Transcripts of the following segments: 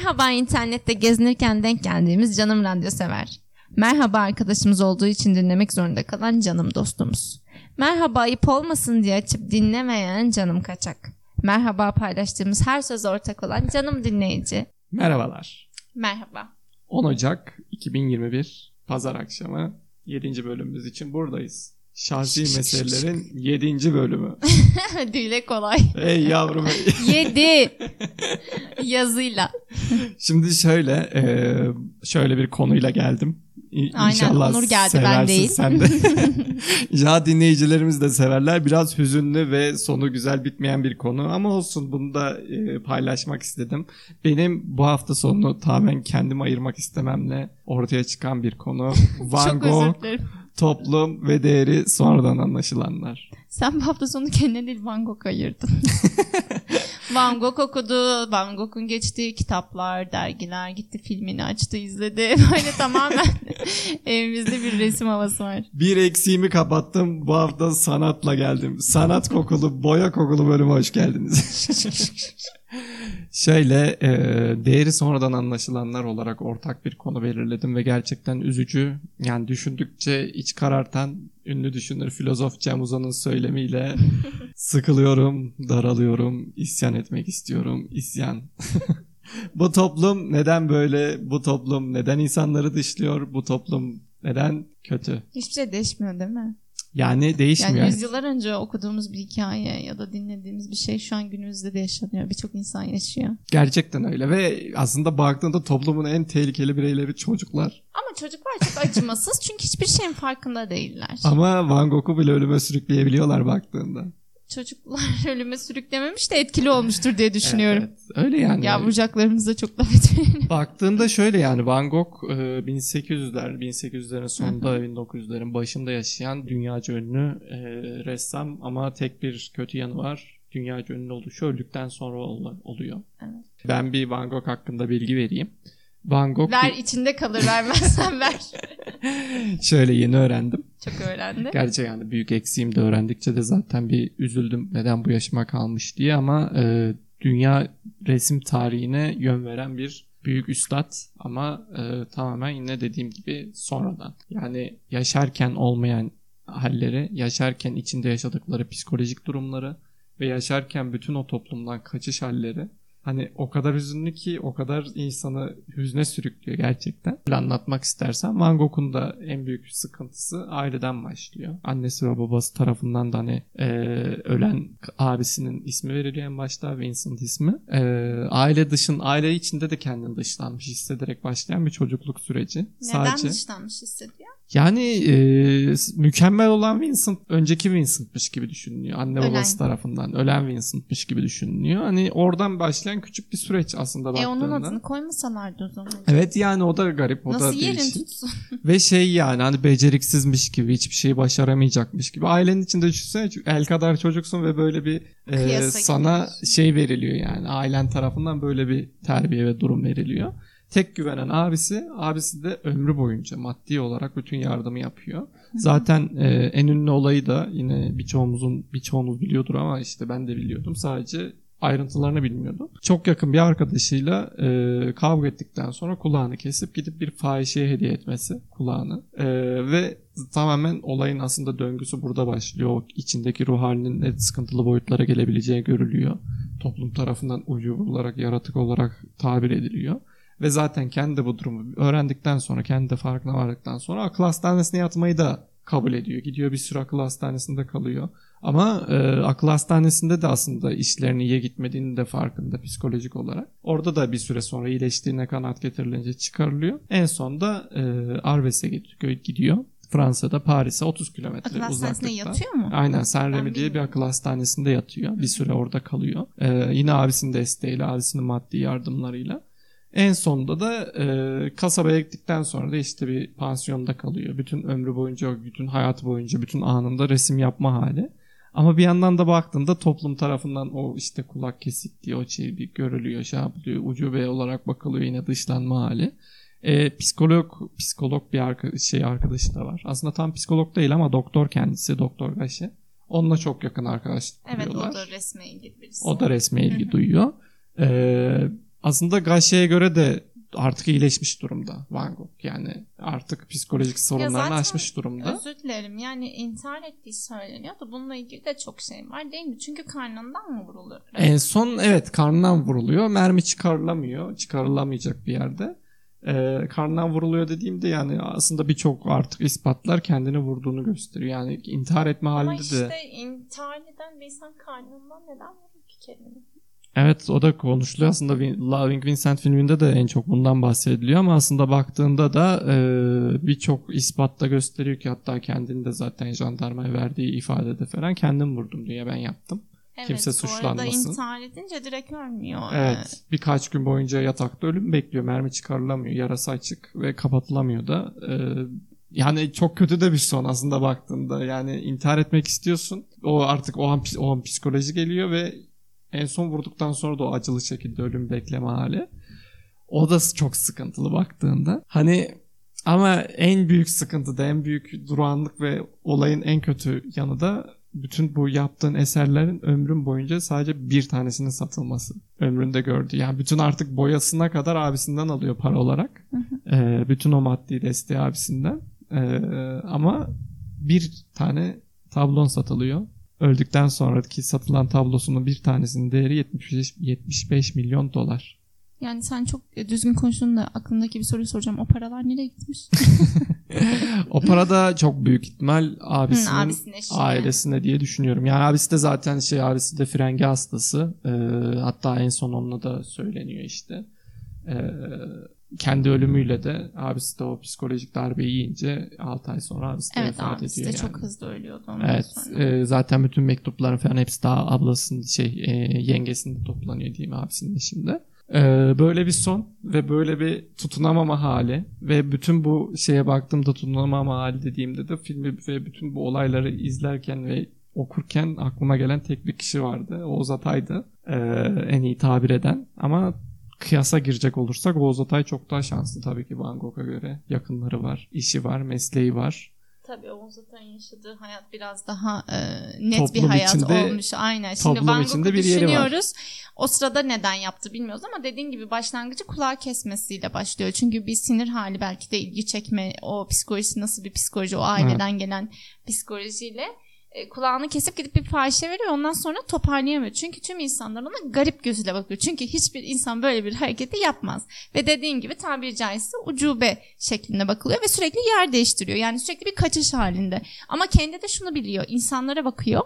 Merhaba internette gezinirken denk geldiğimiz canım radyo sever. Merhaba arkadaşımız olduğu için dinlemek zorunda kalan canım dostumuz. Merhaba ayıp olmasın diye açıp dinlemeyen canım kaçak. Merhaba paylaştığımız her söz ortak olan canım dinleyici. Merhabalar. Merhaba. 10 Ocak 2021 Pazar akşamı 7. bölümümüz için buradayız. Şahsi meselelerin 7. bölümü. Dile kolay. Ey yavrum ey. Yedi. Yazıyla. Şimdi şöyle e, şöyle bir konuyla geldim. İ- Aynen, İnşallah Onur geldi, ben değil. Sen de. ya dinleyicilerimiz de severler. Biraz hüzünlü ve sonu güzel bitmeyen bir konu ama olsun bunu da e, paylaşmak istedim. Benim bu hafta sonunu tamamen kendime ayırmak istememle ortaya çıkan bir konu. Van Çok Gogh. Toplum ve değeri sonradan anlaşılanlar. Sen bu hafta sonu kendine değil Van Gogh ayırdın. Van Gogh okudu. Van Gogh'un geçtiği kitaplar, dergiler gitti filmini açtı izledi. Böyle tamamen evimizde bir resim havası var. Bir eksiğimi kapattım. Bu hafta sanatla geldim. Sanat kokulu, boya kokulu bölüme hoş geldiniz. Şöyle e, değeri sonradan anlaşılanlar olarak ortak bir konu belirledim ve gerçekten üzücü. Yani düşündükçe iç karartan ünlü düşünür filozof Cem Uzan'ın söylemiyle sıkılıyorum, daralıyorum, isyan etmek istiyorum, isyan. bu toplum neden böyle? Bu toplum neden insanları dışlıyor? Bu toplum neden kötü? Hiçbir şey değişmiyor değil mi? Yani değişmiyor. Yani yüzyıllar önce okuduğumuz bir hikaye ya da dinlediğimiz bir şey şu an günümüzde de yaşanıyor. Birçok insan yaşıyor. Gerçekten öyle ve aslında baktığında toplumun en tehlikeli bireyleri çocuklar. Ama çocuklar çok acımasız çünkü hiçbir şeyin farkında değiller. Ama Van Gogh'u bile ölüme sürükleyebiliyorlar baktığında. Çocuklar ölüme sürüklememiş de etkili olmuştur diye düşünüyorum. Evet, öyle yani. Yavrucaklarımıza çok laf etmeyelim. Baktığında şöyle yani Van Gogh e, 1800'ler, 1800'lerin sonunda 1900'lerin başında yaşayan dünyaca ünlü e, ressam ama tek bir kötü yanı var. Dünyaca ünlü oluşu öldükten sonra ol- oluyor. Evet. Ben bir Van Gogh hakkında bilgi vereyim. Van Gogh Ver içinde kalır vermezsen ver. şöyle yeni öğrendim. Çok öğrendi. Gerçi yani büyük eksiğim de öğrendikçe de zaten bir üzüldüm neden bu yaşıma kalmış diye ama e, dünya resim tarihine yön veren bir büyük üstad ama e, tamamen yine dediğim gibi sonradan. Yani yaşarken olmayan halleri, yaşarken içinde yaşadıkları psikolojik durumları ve yaşarken bütün o toplumdan kaçış halleri hani o kadar hüzünlü ki o kadar insanı hüzne sürüklüyor gerçekten. Böyle anlatmak istersen Van Gogh'un da en büyük sıkıntısı aileden başlıyor. Annesi ve babası tarafından da hani e, ölen abisinin ismi veriliyor en başta Vincent ismi. E, aile dışın aile içinde de kendini dışlanmış hissederek başlayan bir çocukluk süreci. Neden dışlanmış hissediyor? Yani e, mükemmel olan Vincent önceki Vincent'mış gibi düşünülüyor. Anne Ölen. babası tarafından ölen Vincent'mış gibi düşünülüyor. Hani oradan başlayan küçük bir süreç aslında E baktığında. onun adını koymasalardı o zaman. Evet yani o da garip o da Nasıl yerin değişik. tutsun? Ve şey yani hani beceriksizmiş gibi hiçbir şeyi başaramayacakmış gibi. Ailenin içinde düşünsene çünkü el kadar çocuksun ve böyle bir e, Kıyasa sana gidiyorsun. şey veriliyor yani. Ailen tarafından böyle bir terbiye ve durum veriliyor. Tek güvenen abisi, abisi de ömrü boyunca maddi olarak bütün yardımı yapıyor. Zaten e, en ünlü olayı da yine birçoğumuzun birçoğumuz biliyordur ama işte ben de biliyordum. Sadece ayrıntılarını bilmiyordum. Çok yakın bir arkadaşıyla e, kavga ettikten sonra kulağını kesip gidip bir fahişeye hediye etmesi kulağını. E, ve tamamen olayın aslında döngüsü burada başlıyor. O içindeki ruh halinin ne sıkıntılı boyutlara gelebileceği görülüyor. Toplum tarafından ucu olarak, yaratık olarak tabir ediliyor. Ve zaten kendi bu durumu öğrendikten sonra, kendi de farkına vardıktan sonra akıl hastanesine yatmayı da kabul ediyor. Gidiyor bir süre akıl hastanesinde kalıyor. Ama e, akıl hastanesinde de aslında işlerinin iyiye gitmediğini de farkında psikolojik olarak. Orada da bir süre sonra iyileştiğine kanaat getirilince çıkarılıyor. En sonda e, Arves'e gidiyor. Fransa'da Paris'e 30 kilometre Akıl hastanesine uzaklıkta. yatıyor mu? Aynen Saint Ben Remy diye bir akıl hastanesinde yatıyor. Bir süre orada kalıyor. Ee, yine abisinin desteğiyle, abisinin maddi yardımlarıyla. En sonunda da e, kasabaya gittikten sonra da işte bir pansiyonda kalıyor. Bütün ömrü boyunca, bütün hayatı boyunca, bütün anında resim yapma hali. Ama bir yandan da baktığında toplum tarafından o işte kulak kesik diye o şey bir görülüyor, şey yapılıyor, ucube olarak bakılıyor yine dışlanma hali. E, psikolog psikolog bir arka, şey arkadaşı da var. Aslında tam psikolog değil ama doktor kendisi, doktor Gaşe. Onunla çok yakın arkadaşlık Evet kuruyorlar. o da resme ilgili birisi. O da resme ilgi duyuyor. Ee, aslında Gaşe'ye göre de artık iyileşmiş durumda Van Gogh. Yani artık psikolojik sorunlarını aşmış durumda. Özür dilerim yani intihar ettiği söyleniyor da bununla ilgili de çok şey var değil mi? Çünkü karnından mı vuruluyor? En son evet karnından vuruluyor. Mermi çıkarılamıyor. Çıkarılamayacak bir yerde. Ee, karnından vuruluyor dediğimde yani aslında birçok artık ispatlar kendini vurduğunu gösteriyor. Yani intihar etme Ama halinde işte de. intihar eden bir insan karnından neden vurur ki kendini? Evet o da konuşuluyor. Aslında Vin- Loving Vincent filminde de en çok bundan bahsediliyor ama aslında baktığında da e, birçok ispatta gösteriyor ki hatta kendini de zaten jandarmaya verdiği ifadede falan kendim vurdum diye ben yaptım. Evet, Kimse suçlanmasın. intihar edince direkt ölmüyor. Evet birkaç gün boyunca yatakta ölüm bekliyor. Mermi çıkarılamıyor. Yarası açık ve kapatılamıyor da. E, yani çok kötü de bir son aslında baktığında. Yani intihar etmek istiyorsun. O artık o an, o an psikoloji geliyor ve en son vurduktan sonra da o acılı şekilde ölüm bekleme hali. O da çok sıkıntılı baktığında. Hani ama en büyük sıkıntı da en büyük durağanlık ve olayın en kötü yanı da bütün bu yaptığın eserlerin ömrün boyunca sadece bir tanesinin satılması. Ömründe gördü. Yani bütün artık boyasına kadar abisinden alıyor para olarak. Ee, bütün o maddi desteği abisinden. Ee, ama bir tane tablon satılıyor. Öldükten sonraki satılan tablosunun bir tanesinin değeri 75, 75 milyon dolar. Yani sen çok e, düzgün konuştun da aklımdaki bir soruyu soracağım. O paralar nereye gitmiş? o para da çok büyük ihtimal abisinin Hı, ailesine diye düşünüyorum. Yani abisi de zaten şey abisi de frengi hastası. Ee, hatta en son onunla da söyleniyor işte. Ee, kendi ölümüyle de abisi de o psikolojik darbeyi yiyince 6 ay sonra abisi de evet vefat abisi de ediyor çok yani. hızlı ölüyordu ondan Evet sonra. e, zaten bütün mektupların falan hepsi daha ablasının şey e, yengesinde toplanıyor diyeyim abisinin eşinde. E, böyle bir son ve böyle bir tutunamama hali ve bütün bu şeye baktığımda tutunamama hali dediğimde de filmi ve bütün bu olayları izlerken ve okurken aklıma gelen tek bir kişi vardı. Oğuz Atay'dı. E, en iyi tabir eden ama kıyasa girecek olursak Oğuz Atay çok daha şanslı tabii ki Van Gogh'a göre. Yakınları var, işi var, mesleği var. Tabii Oğuz Atay'ın yaşadığı hayat biraz daha e, net Toplum bir hayat içinde- olmuş. Aynen. Şimdi Van Gogh'u düşünüyoruz. O sırada neden yaptı bilmiyoruz ama dediğin gibi başlangıcı kulağı kesmesiyle başlıyor. Çünkü bir sinir hali belki de ilgi çekme, o psikolojisi nasıl bir psikoloji, o aileden gelen psikolojiyle e, kulağını kesip gidip bir fahişe veriyor. Ondan sonra toparlayamıyor. Çünkü tüm insanlar ona garip gözüyle bakıyor. Çünkü hiçbir insan böyle bir hareketi yapmaz. Ve dediğin gibi tabiri caizse ucube şeklinde bakılıyor ve sürekli yer değiştiriyor. Yani sürekli bir kaçış halinde. Ama kendi de şunu biliyor. İnsanlara bakıyor.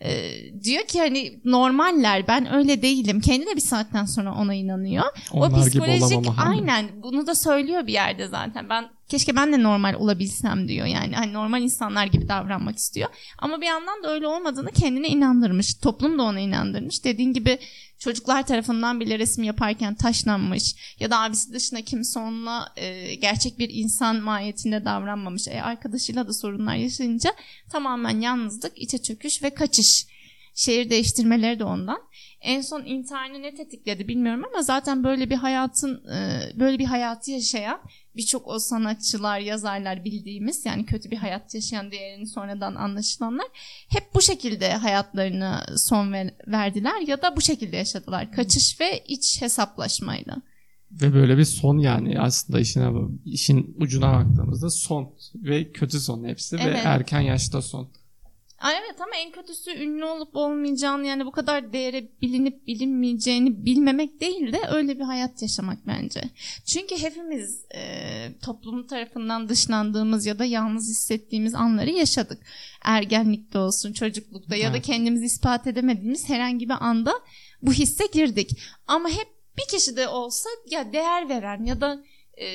Ee, diyor ki hani normaller ben öyle değilim. Kendi de bir saatten sonra ona inanıyor. Onlar o psikolojik aynen bunu da söylüyor bir yerde zaten. Ben keşke ben de normal olabilsem diyor. Yani hani normal insanlar gibi davranmak istiyor. Ama bir yandan da öyle olmadığını kendine inandırmış. Toplum da ona inandırmış. Dediğin gibi çocuklar tarafından bile resim yaparken taşlanmış ya da abisi dışında kimse onunla e, gerçek bir insan mahiyetinde davranmamış. E, arkadaşıyla da sorunlar yaşayınca tamamen yalnızlık, içe çöküş ve kaçış. Şehir değiştirmeleri de ondan. En son intiharını ne tetikledi bilmiyorum ama zaten böyle bir hayatın e, böyle bir hayatı yaşayan birçok o sanatçılar, yazarlar bildiğimiz yani kötü bir hayat yaşayan diğerini sonradan anlaşılanlar hep bu şekilde hayatlarını son ver- verdiler ya da bu şekilde yaşadılar. Kaçış ve iç hesaplaşmayla. Ve böyle bir son yani aslında işine işin ucuna baktığımızda son ve kötü son hepsi ve Evet. erken yaşta son. Aa, evet ama en kötüsü ünlü olup olmayacağını yani bu kadar değere bilinip bilinmeyeceğini bilmemek değil de öyle bir hayat yaşamak bence. Çünkü hepimiz e, toplum tarafından dışlandığımız ya da yalnız hissettiğimiz anları yaşadık. Ergenlikte olsun, çocuklukta ya da Evet. kendimizi ispat edemediğimiz herhangi bir anda bu hisse girdik. Ama hep bir kişi de olsa ya değer veren ya da e,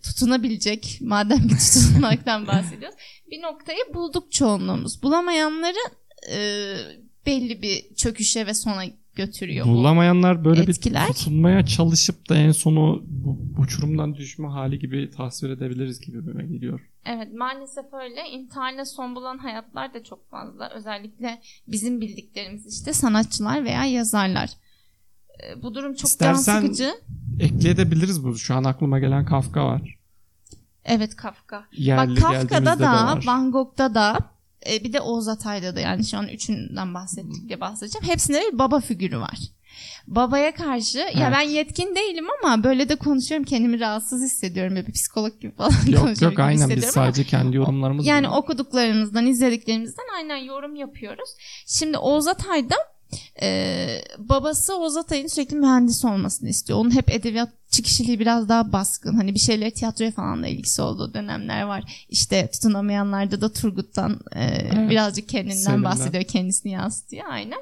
tutunabilecek madem ki tutunmaktan bahsediyoruz bir noktayı bulduk çoğunluğumuz. Bulamayanları e, belli bir çöküşe ve sona götürüyor. bu. Bulamayanlar böyle etkiler. bir tutunmaya çalışıp da en sonu bu uçurumdan düşme hali gibi tasvir edebiliriz gibi bime geliyor. Evet maalesef öyle. İntiharla son bulan hayatlar da çok fazla. Özellikle bizim bildiklerimiz işte sanatçılar veya yazarlar. E, bu durum çok İstersen- can sıkıcı. Ekleyebiliriz bu. Şu an aklıma gelen Kafka var. Evet Kafka. Yerli Bak Kafka'da da. Van Gogh'da da e, bir de Oğuz Atay'da da yani şu an üçünden bahsettik diye bahsedeceğim. Hepsinde bir baba figürü var. Babaya karşı ya Evet. ben yetkin değilim ama böyle de konuşuyorum kendimi rahatsız hissediyorum. Böyle bir psikolog gibi falan Yok konuşuyorum yok gibi aynen biz sadece kendi yorumlarımız yani var. okuduklarımızdan, izlediklerimizden aynen yorum yapıyoruz. Şimdi Oğuz Atay'da e, babası Oğuz Atay'ın sürekli mühendis olmasını istiyor. Onun hep edebiyatçı kişiliği biraz daha baskın. Hani bir şeyler tiyatroya falan da ilgisi olduğu dönemler var. İşte tutunamayanlarda da Turgut'tan e, birazcık kendinden Selim'den. bahsediyor. Kendisini yansıtıyor aynen.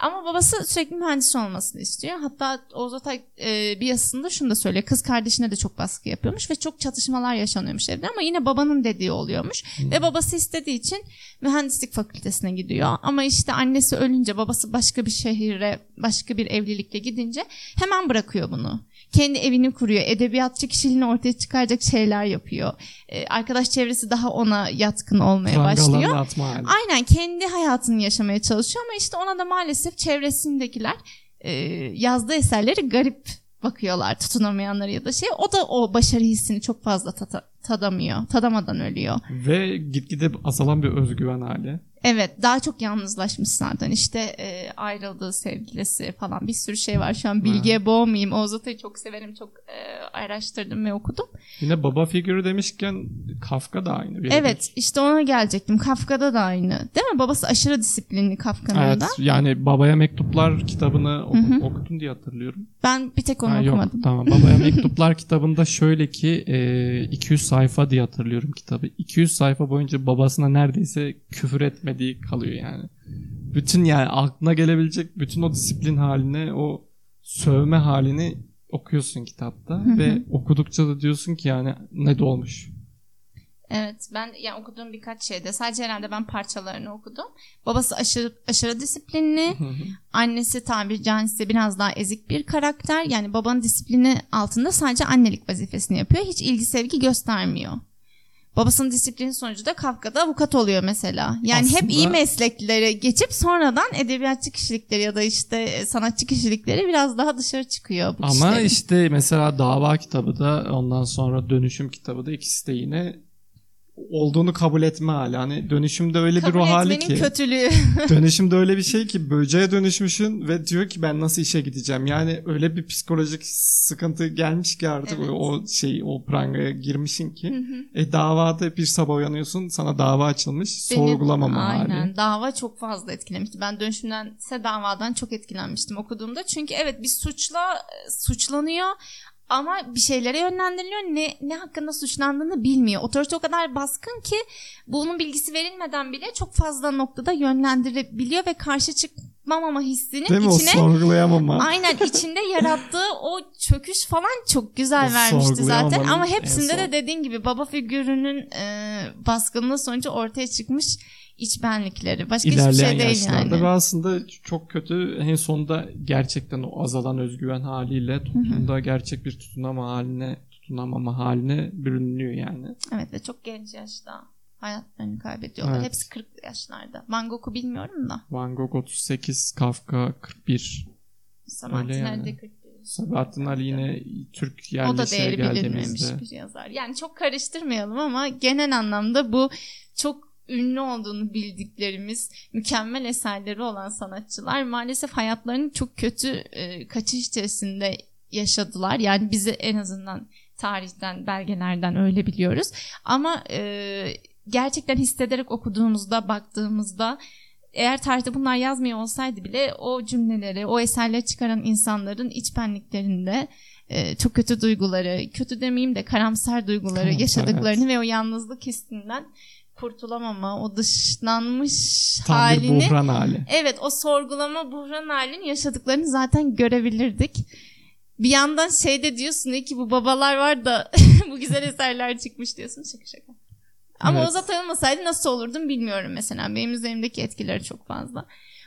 Ama babası sürekli mühendis olmasını istiyor. Hatta Oğuz Atay e, bir yazısında şunu da söylüyor. Kız kardeşine de çok baskı yapıyormuş ve çok çatışmalar yaşanıyormuş evde ama yine babanın dediği oluyormuş. Ve babası istediği için mühendislik fakültesine gidiyor. Ama işte annesi ölünce babası başka bir şehire, başka bir evlilikle gidince hemen bırakıyor bunu. Kendi evini kuruyor. Edebiyatçı kişiliğini ortaya çıkaracak şeyler yapıyor. E, arkadaş çevresi daha ona yatkın olmaya başlıyor. Prangalarını atma hali. Aynen kendi hayatını yaşamaya çalışıyor ama işte ona da maalesef çevresindekiler e, yazdığı eserleri garip bakıyorlar tutunamayanları ya da şey. O da o başarı hissini çok fazla tata- tadamıyor. Tadamadan ölüyor. Ve gitgide azalan bir özgüven hali. Evet daha çok yalnızlaşmış zaten işte e, ayrıldığı sevgilisi falan bir sürü şey var şu an bilgiye boğmayayım Oğuz Atay'ı çok severim çok e, araştırdım ve okudum. Yine baba figürü demişken Kafka da aynı. Bir Evet işte ona gelecektim Kafka'da da aynı değil mi babası aşırı disiplinli Kafka'nın Evet da yani Babaya Mektuplar kitabını oku- okudun diye hatırlıyorum. ben bir tek onu Ha, yok okumadım. tamam. Babaya Mektuplar kitabında şöyle ki e, 200 sayfa diye hatırlıyorum kitabı. 200 sayfa boyunca babasına neredeyse küfür etmediği kalıyor yani. Bütün yani aklına gelebilecek bütün o disiplin haline, o sövme halini okuyorsun kitapta hı. ve okudukça da diyorsun ki yani ne de olmuş. Evet ben yani okuduğum birkaç şeyde sadece herhalde ben parçalarını okudum. Babası aşırı aşırı disiplinli. Annesi tabiri caizse biraz daha ezik bir karakter. Yani babanın disiplini altında sadece annelik vazifesini yapıyor. Hiç ilgi sevgi göstermiyor. Babasının disiplini sonucu da Kafka'da avukat oluyor mesela. Yani hep Aslında- iyi mesleklere geçip sonradan edebiyatçı kişilikleri ya da işte sanatçı kişilikleri biraz daha dışarı çıkıyor. Bu Ama kişilerin. işte mesela dava kitabı da ondan sonra dönüşüm kitabı da ikisi de yine olduğunu kabul etme hali. Hani dönüşümde öyle Kabul bir ruh hali etmenin ki. kötülüğü. Dönüşümde öyle bir şey ki böceğe dönüşmüşsün ve diyor ki ben nasıl işe gideceğim. Yani öyle bir psikolojik sıkıntı gelmiş ki artık Evet. o şey o prangaya girmişsin ki. e davada bir sabah uyanıyorsun sana dava açılmış Beni- sorgulamama Aynen. hali. Dava çok fazla etkilemişti. Ben dönüşümdense davadan çok etkilenmiştim okuduğumda. Çünkü evet bir suçla e, suçlanıyor ama bir şeylere yönlendiriliyor. Ne ne hakkında suçlandığını bilmiyor. Otorite o kadar baskın ki bunun bilgisi verilmeden bile çok fazla noktada yönlendirebiliyor ve karşı çıkmamama hissinin Değil mi o içine sorgulayamama? Aynen içinde yarattığı o çöküş falan çok güzel O vermişti zaten. Ama hepsinde de dediğin gibi baba figürünün e, baskınlığı sonucu ortaya çıkmış iç benlikleri. Başka hiçbir İlerleyen şey değil yani. ve aslında çok kötü en sonunda gerçekten o azalan özgüven haliyle toplumda gerçek bir tutunama haline tutunamama haline bürünüyor yani. Evet ve çok genç yaşta hayatlarını kaybediyorlar. Evet. Hepsi 40 yaşlarda. Van Gogh'u bilmiyorum da. Van Gogh 38, Kafka 41. Sabahattin Öyle yani. Ali de 41. Sabahattin Ali yine Türk O da değeri bilinmemiş geldiğimizde. bir yazar. Yani çok karıştırmayalım ama genel anlamda bu çok ünlü olduğunu bildiklerimiz mükemmel eserleri olan sanatçılar maalesef hayatlarını çok kötü e, kaçış içerisinde yaşadılar. Yani bizi en azından tarihten, belgelerden öyle biliyoruz. Ama e, gerçekten hissederek okuduğumuzda, baktığımızda eğer tarihte bunlar yazmıyor olsaydı bile o cümleleri, o eserleri çıkaran insanların iç benliklerinde e, çok kötü duyguları, kötü demeyeyim de karamsar duyguları Karamsar, yaşadıklarını ve o yalnızlık hissinden kurtulamama, o dışlanmış Tam bir halini buhran hali. Evet o sorgulama buhran halini yaşadıklarını zaten görebilirdik. Bir yandan şey de diyorsun "İyi ki bu babalar var da bu güzel eserler çıkmış diyorsun şaka şaka. Ama Evet. o zaten olmasaydı nasıl olurdum bilmiyorum mesela. Benim üzerimdeki etkileri çok fazla.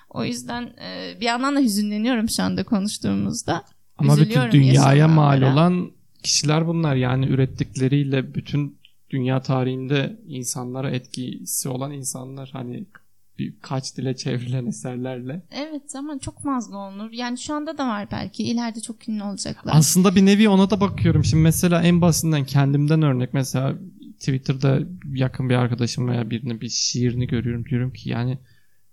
O yüzden e, bir yandan da hüzünleniyorum şu anda konuştuğumuzda. Ama bütün dünyaya mal olan kişiler bunlar. Yani ürettikleriyle bütün dünya tarihinde insanlara etkisi olan insanlar. Hani birkaç dile çevrilen eserlerle. Evet ama çok fazla olur. Yani şu anda da var belki. İleride çok ünlü olacaklar. Aslında bir nevi ona da bakıyorum. Şimdi mesela en basitinden kendimden örnek. Mesela Twitter'da yakın bir arkadaşım veya birinin bir şiirini görüyorum. Diyorum ki yani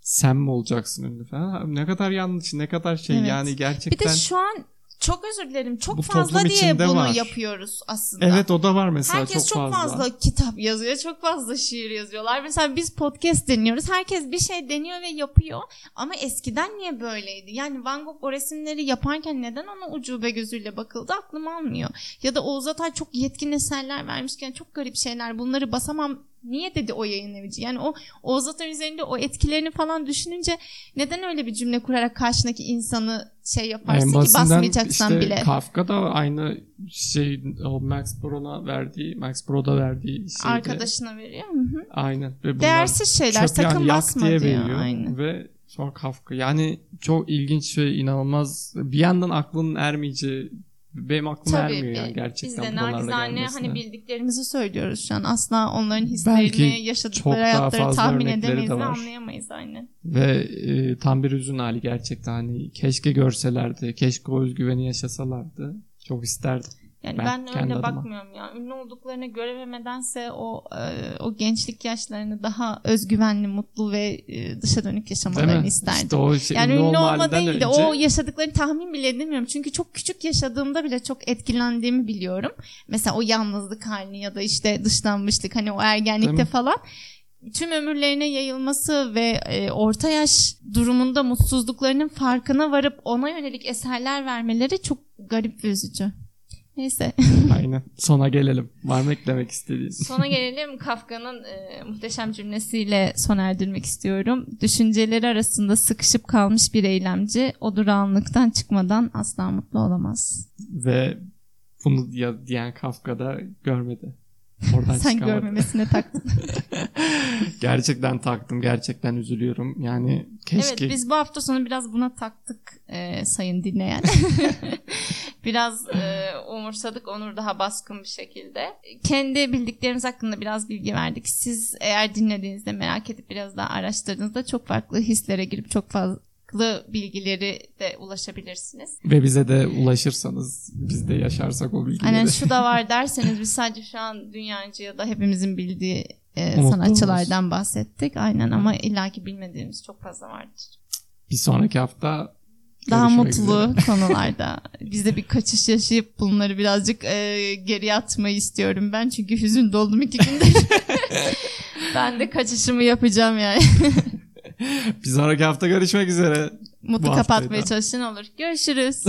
sen mi olacaksın ünlü falan. Ne kadar yanlış, ne kadar şey Evet. yani Bir gerçekten. de şu an çok özür dilerim çok Bu fazla diye bunu var. yapıyoruz aslında. Evet o da var mesela Herkes çok, çok fazla. kitap yazıyor, çok fazla şiir yazıyorlar. Mesela biz podcast deniyoruz. Herkes bir şey deniyor ve yapıyor. Ama eskiden niye böyleydi? Yani Van Gogh o resimleri yaparken neden ona ucube gözüyle bakıldı aklım almıyor. Ya da Oğuz Atay çok yetkin eserler vermişken çok garip şeyler bunları basamam Niye dedi o yayın evici? Yani o Oğuz Atay üzerinde o etkilerini falan düşününce neden öyle bir cümle kurarak karşındaki insanı şey yaparsın En ki basmayacaksan işte bile. Kafka da aynı şey o Max Brod'a verdiği Max Brod'a verdiği şeyde. Arkadaşına veriyor. Hı hı. Aynen. Ve Değersiz şeyler yani sakın yak basma diye diyor. veriyor. Aynen. Ve sonra Kafka. Yani çok ilginç ve inanılmaz. Bir yandan aklının ermeyeceği benim aklım Tabii ermiyor yani biz gerçekten de buralarda nacizane hani bildiklerimizi söylüyoruz şu an. Asla onların hislerini, Belki yaşadıkları hayatları tahmin edemeyiz de ve anlayamayız aynen. Ve e, tam bir hüzün hali gerçekten. Hani keşke görselerdi. Keşke o özgüveni yaşasalardı. Çok isterdim. Yani Ben ben, öyle adıma. bakmıyorum ya. Ünlü olduklarını görememedense o e, o gençlik yaşlarını daha özgüvenli, mutlu ve e, dışa dönük yaşamalarını isterdim. İşte o şey, yani ünlü ünlü olma değil de önce o yaşadıklarını tahmin bile edemiyorum. Çünkü çok küçük yaşadığımda bile çok etkilendiğimi biliyorum. Mesela o yalnızlık halini ya da işte dışlanmışlık hani o ergenlikte falan tüm ömürlerine yayılması ve e, orta yaş durumunda mutsuzluklarının farkına varıp ona yönelik eserler vermeleri çok garip ve üzücü. Neyse. Aynen. Sona gelelim. Var mı eklemek istediğin? Sona gelelim Kafka'nın e, muhteşem cümlesiyle sona erdirmek istiyorum. Düşünceleri arasında sıkışıp kalmış bir eylemci o durağanlıktan çıkmadan asla mutlu olamaz. Ve bunu ya, diyen Kafka da görmedi. Oradan Sen çıkamadı. görmemesine taktın. gerçekten taktım. Gerçekten üzülüyorum. Yani keşke. Evet biz bu hafta sonu biraz buna taktık e, sayın dinleyen. biraz e, umursadık Onur daha baskın bir şekilde. Kendi bildiklerimiz hakkında biraz bilgi verdik. Siz eğer dinlediğinizde merak edip biraz daha araştırdığınızda çok farklı hislere girip çok farklı bilgileri de ulaşabilirsiniz. Ve bize de ulaşırsanız biz de yaşarsak o bilgileri. Aynen şu da var derseniz biz sadece şu an dünyancı ya da hepimizin bildiği e, sanatçılardan bahsettik. Aynen ama illaki bilmediğimiz çok fazla vardır. Bir sonraki hafta daha görüşmek mutlu üzere. konularda. Biz de bir kaçış yaşayıp bunları birazcık e, geriye atmayı istiyorum ben. Çünkü hüzün doldum iki gündür. ben de kaçışımı yapacağım yani. Bir sonraki hafta görüşmek üzere. Mutlu kapatmaya çalışın olur. Görüşürüz.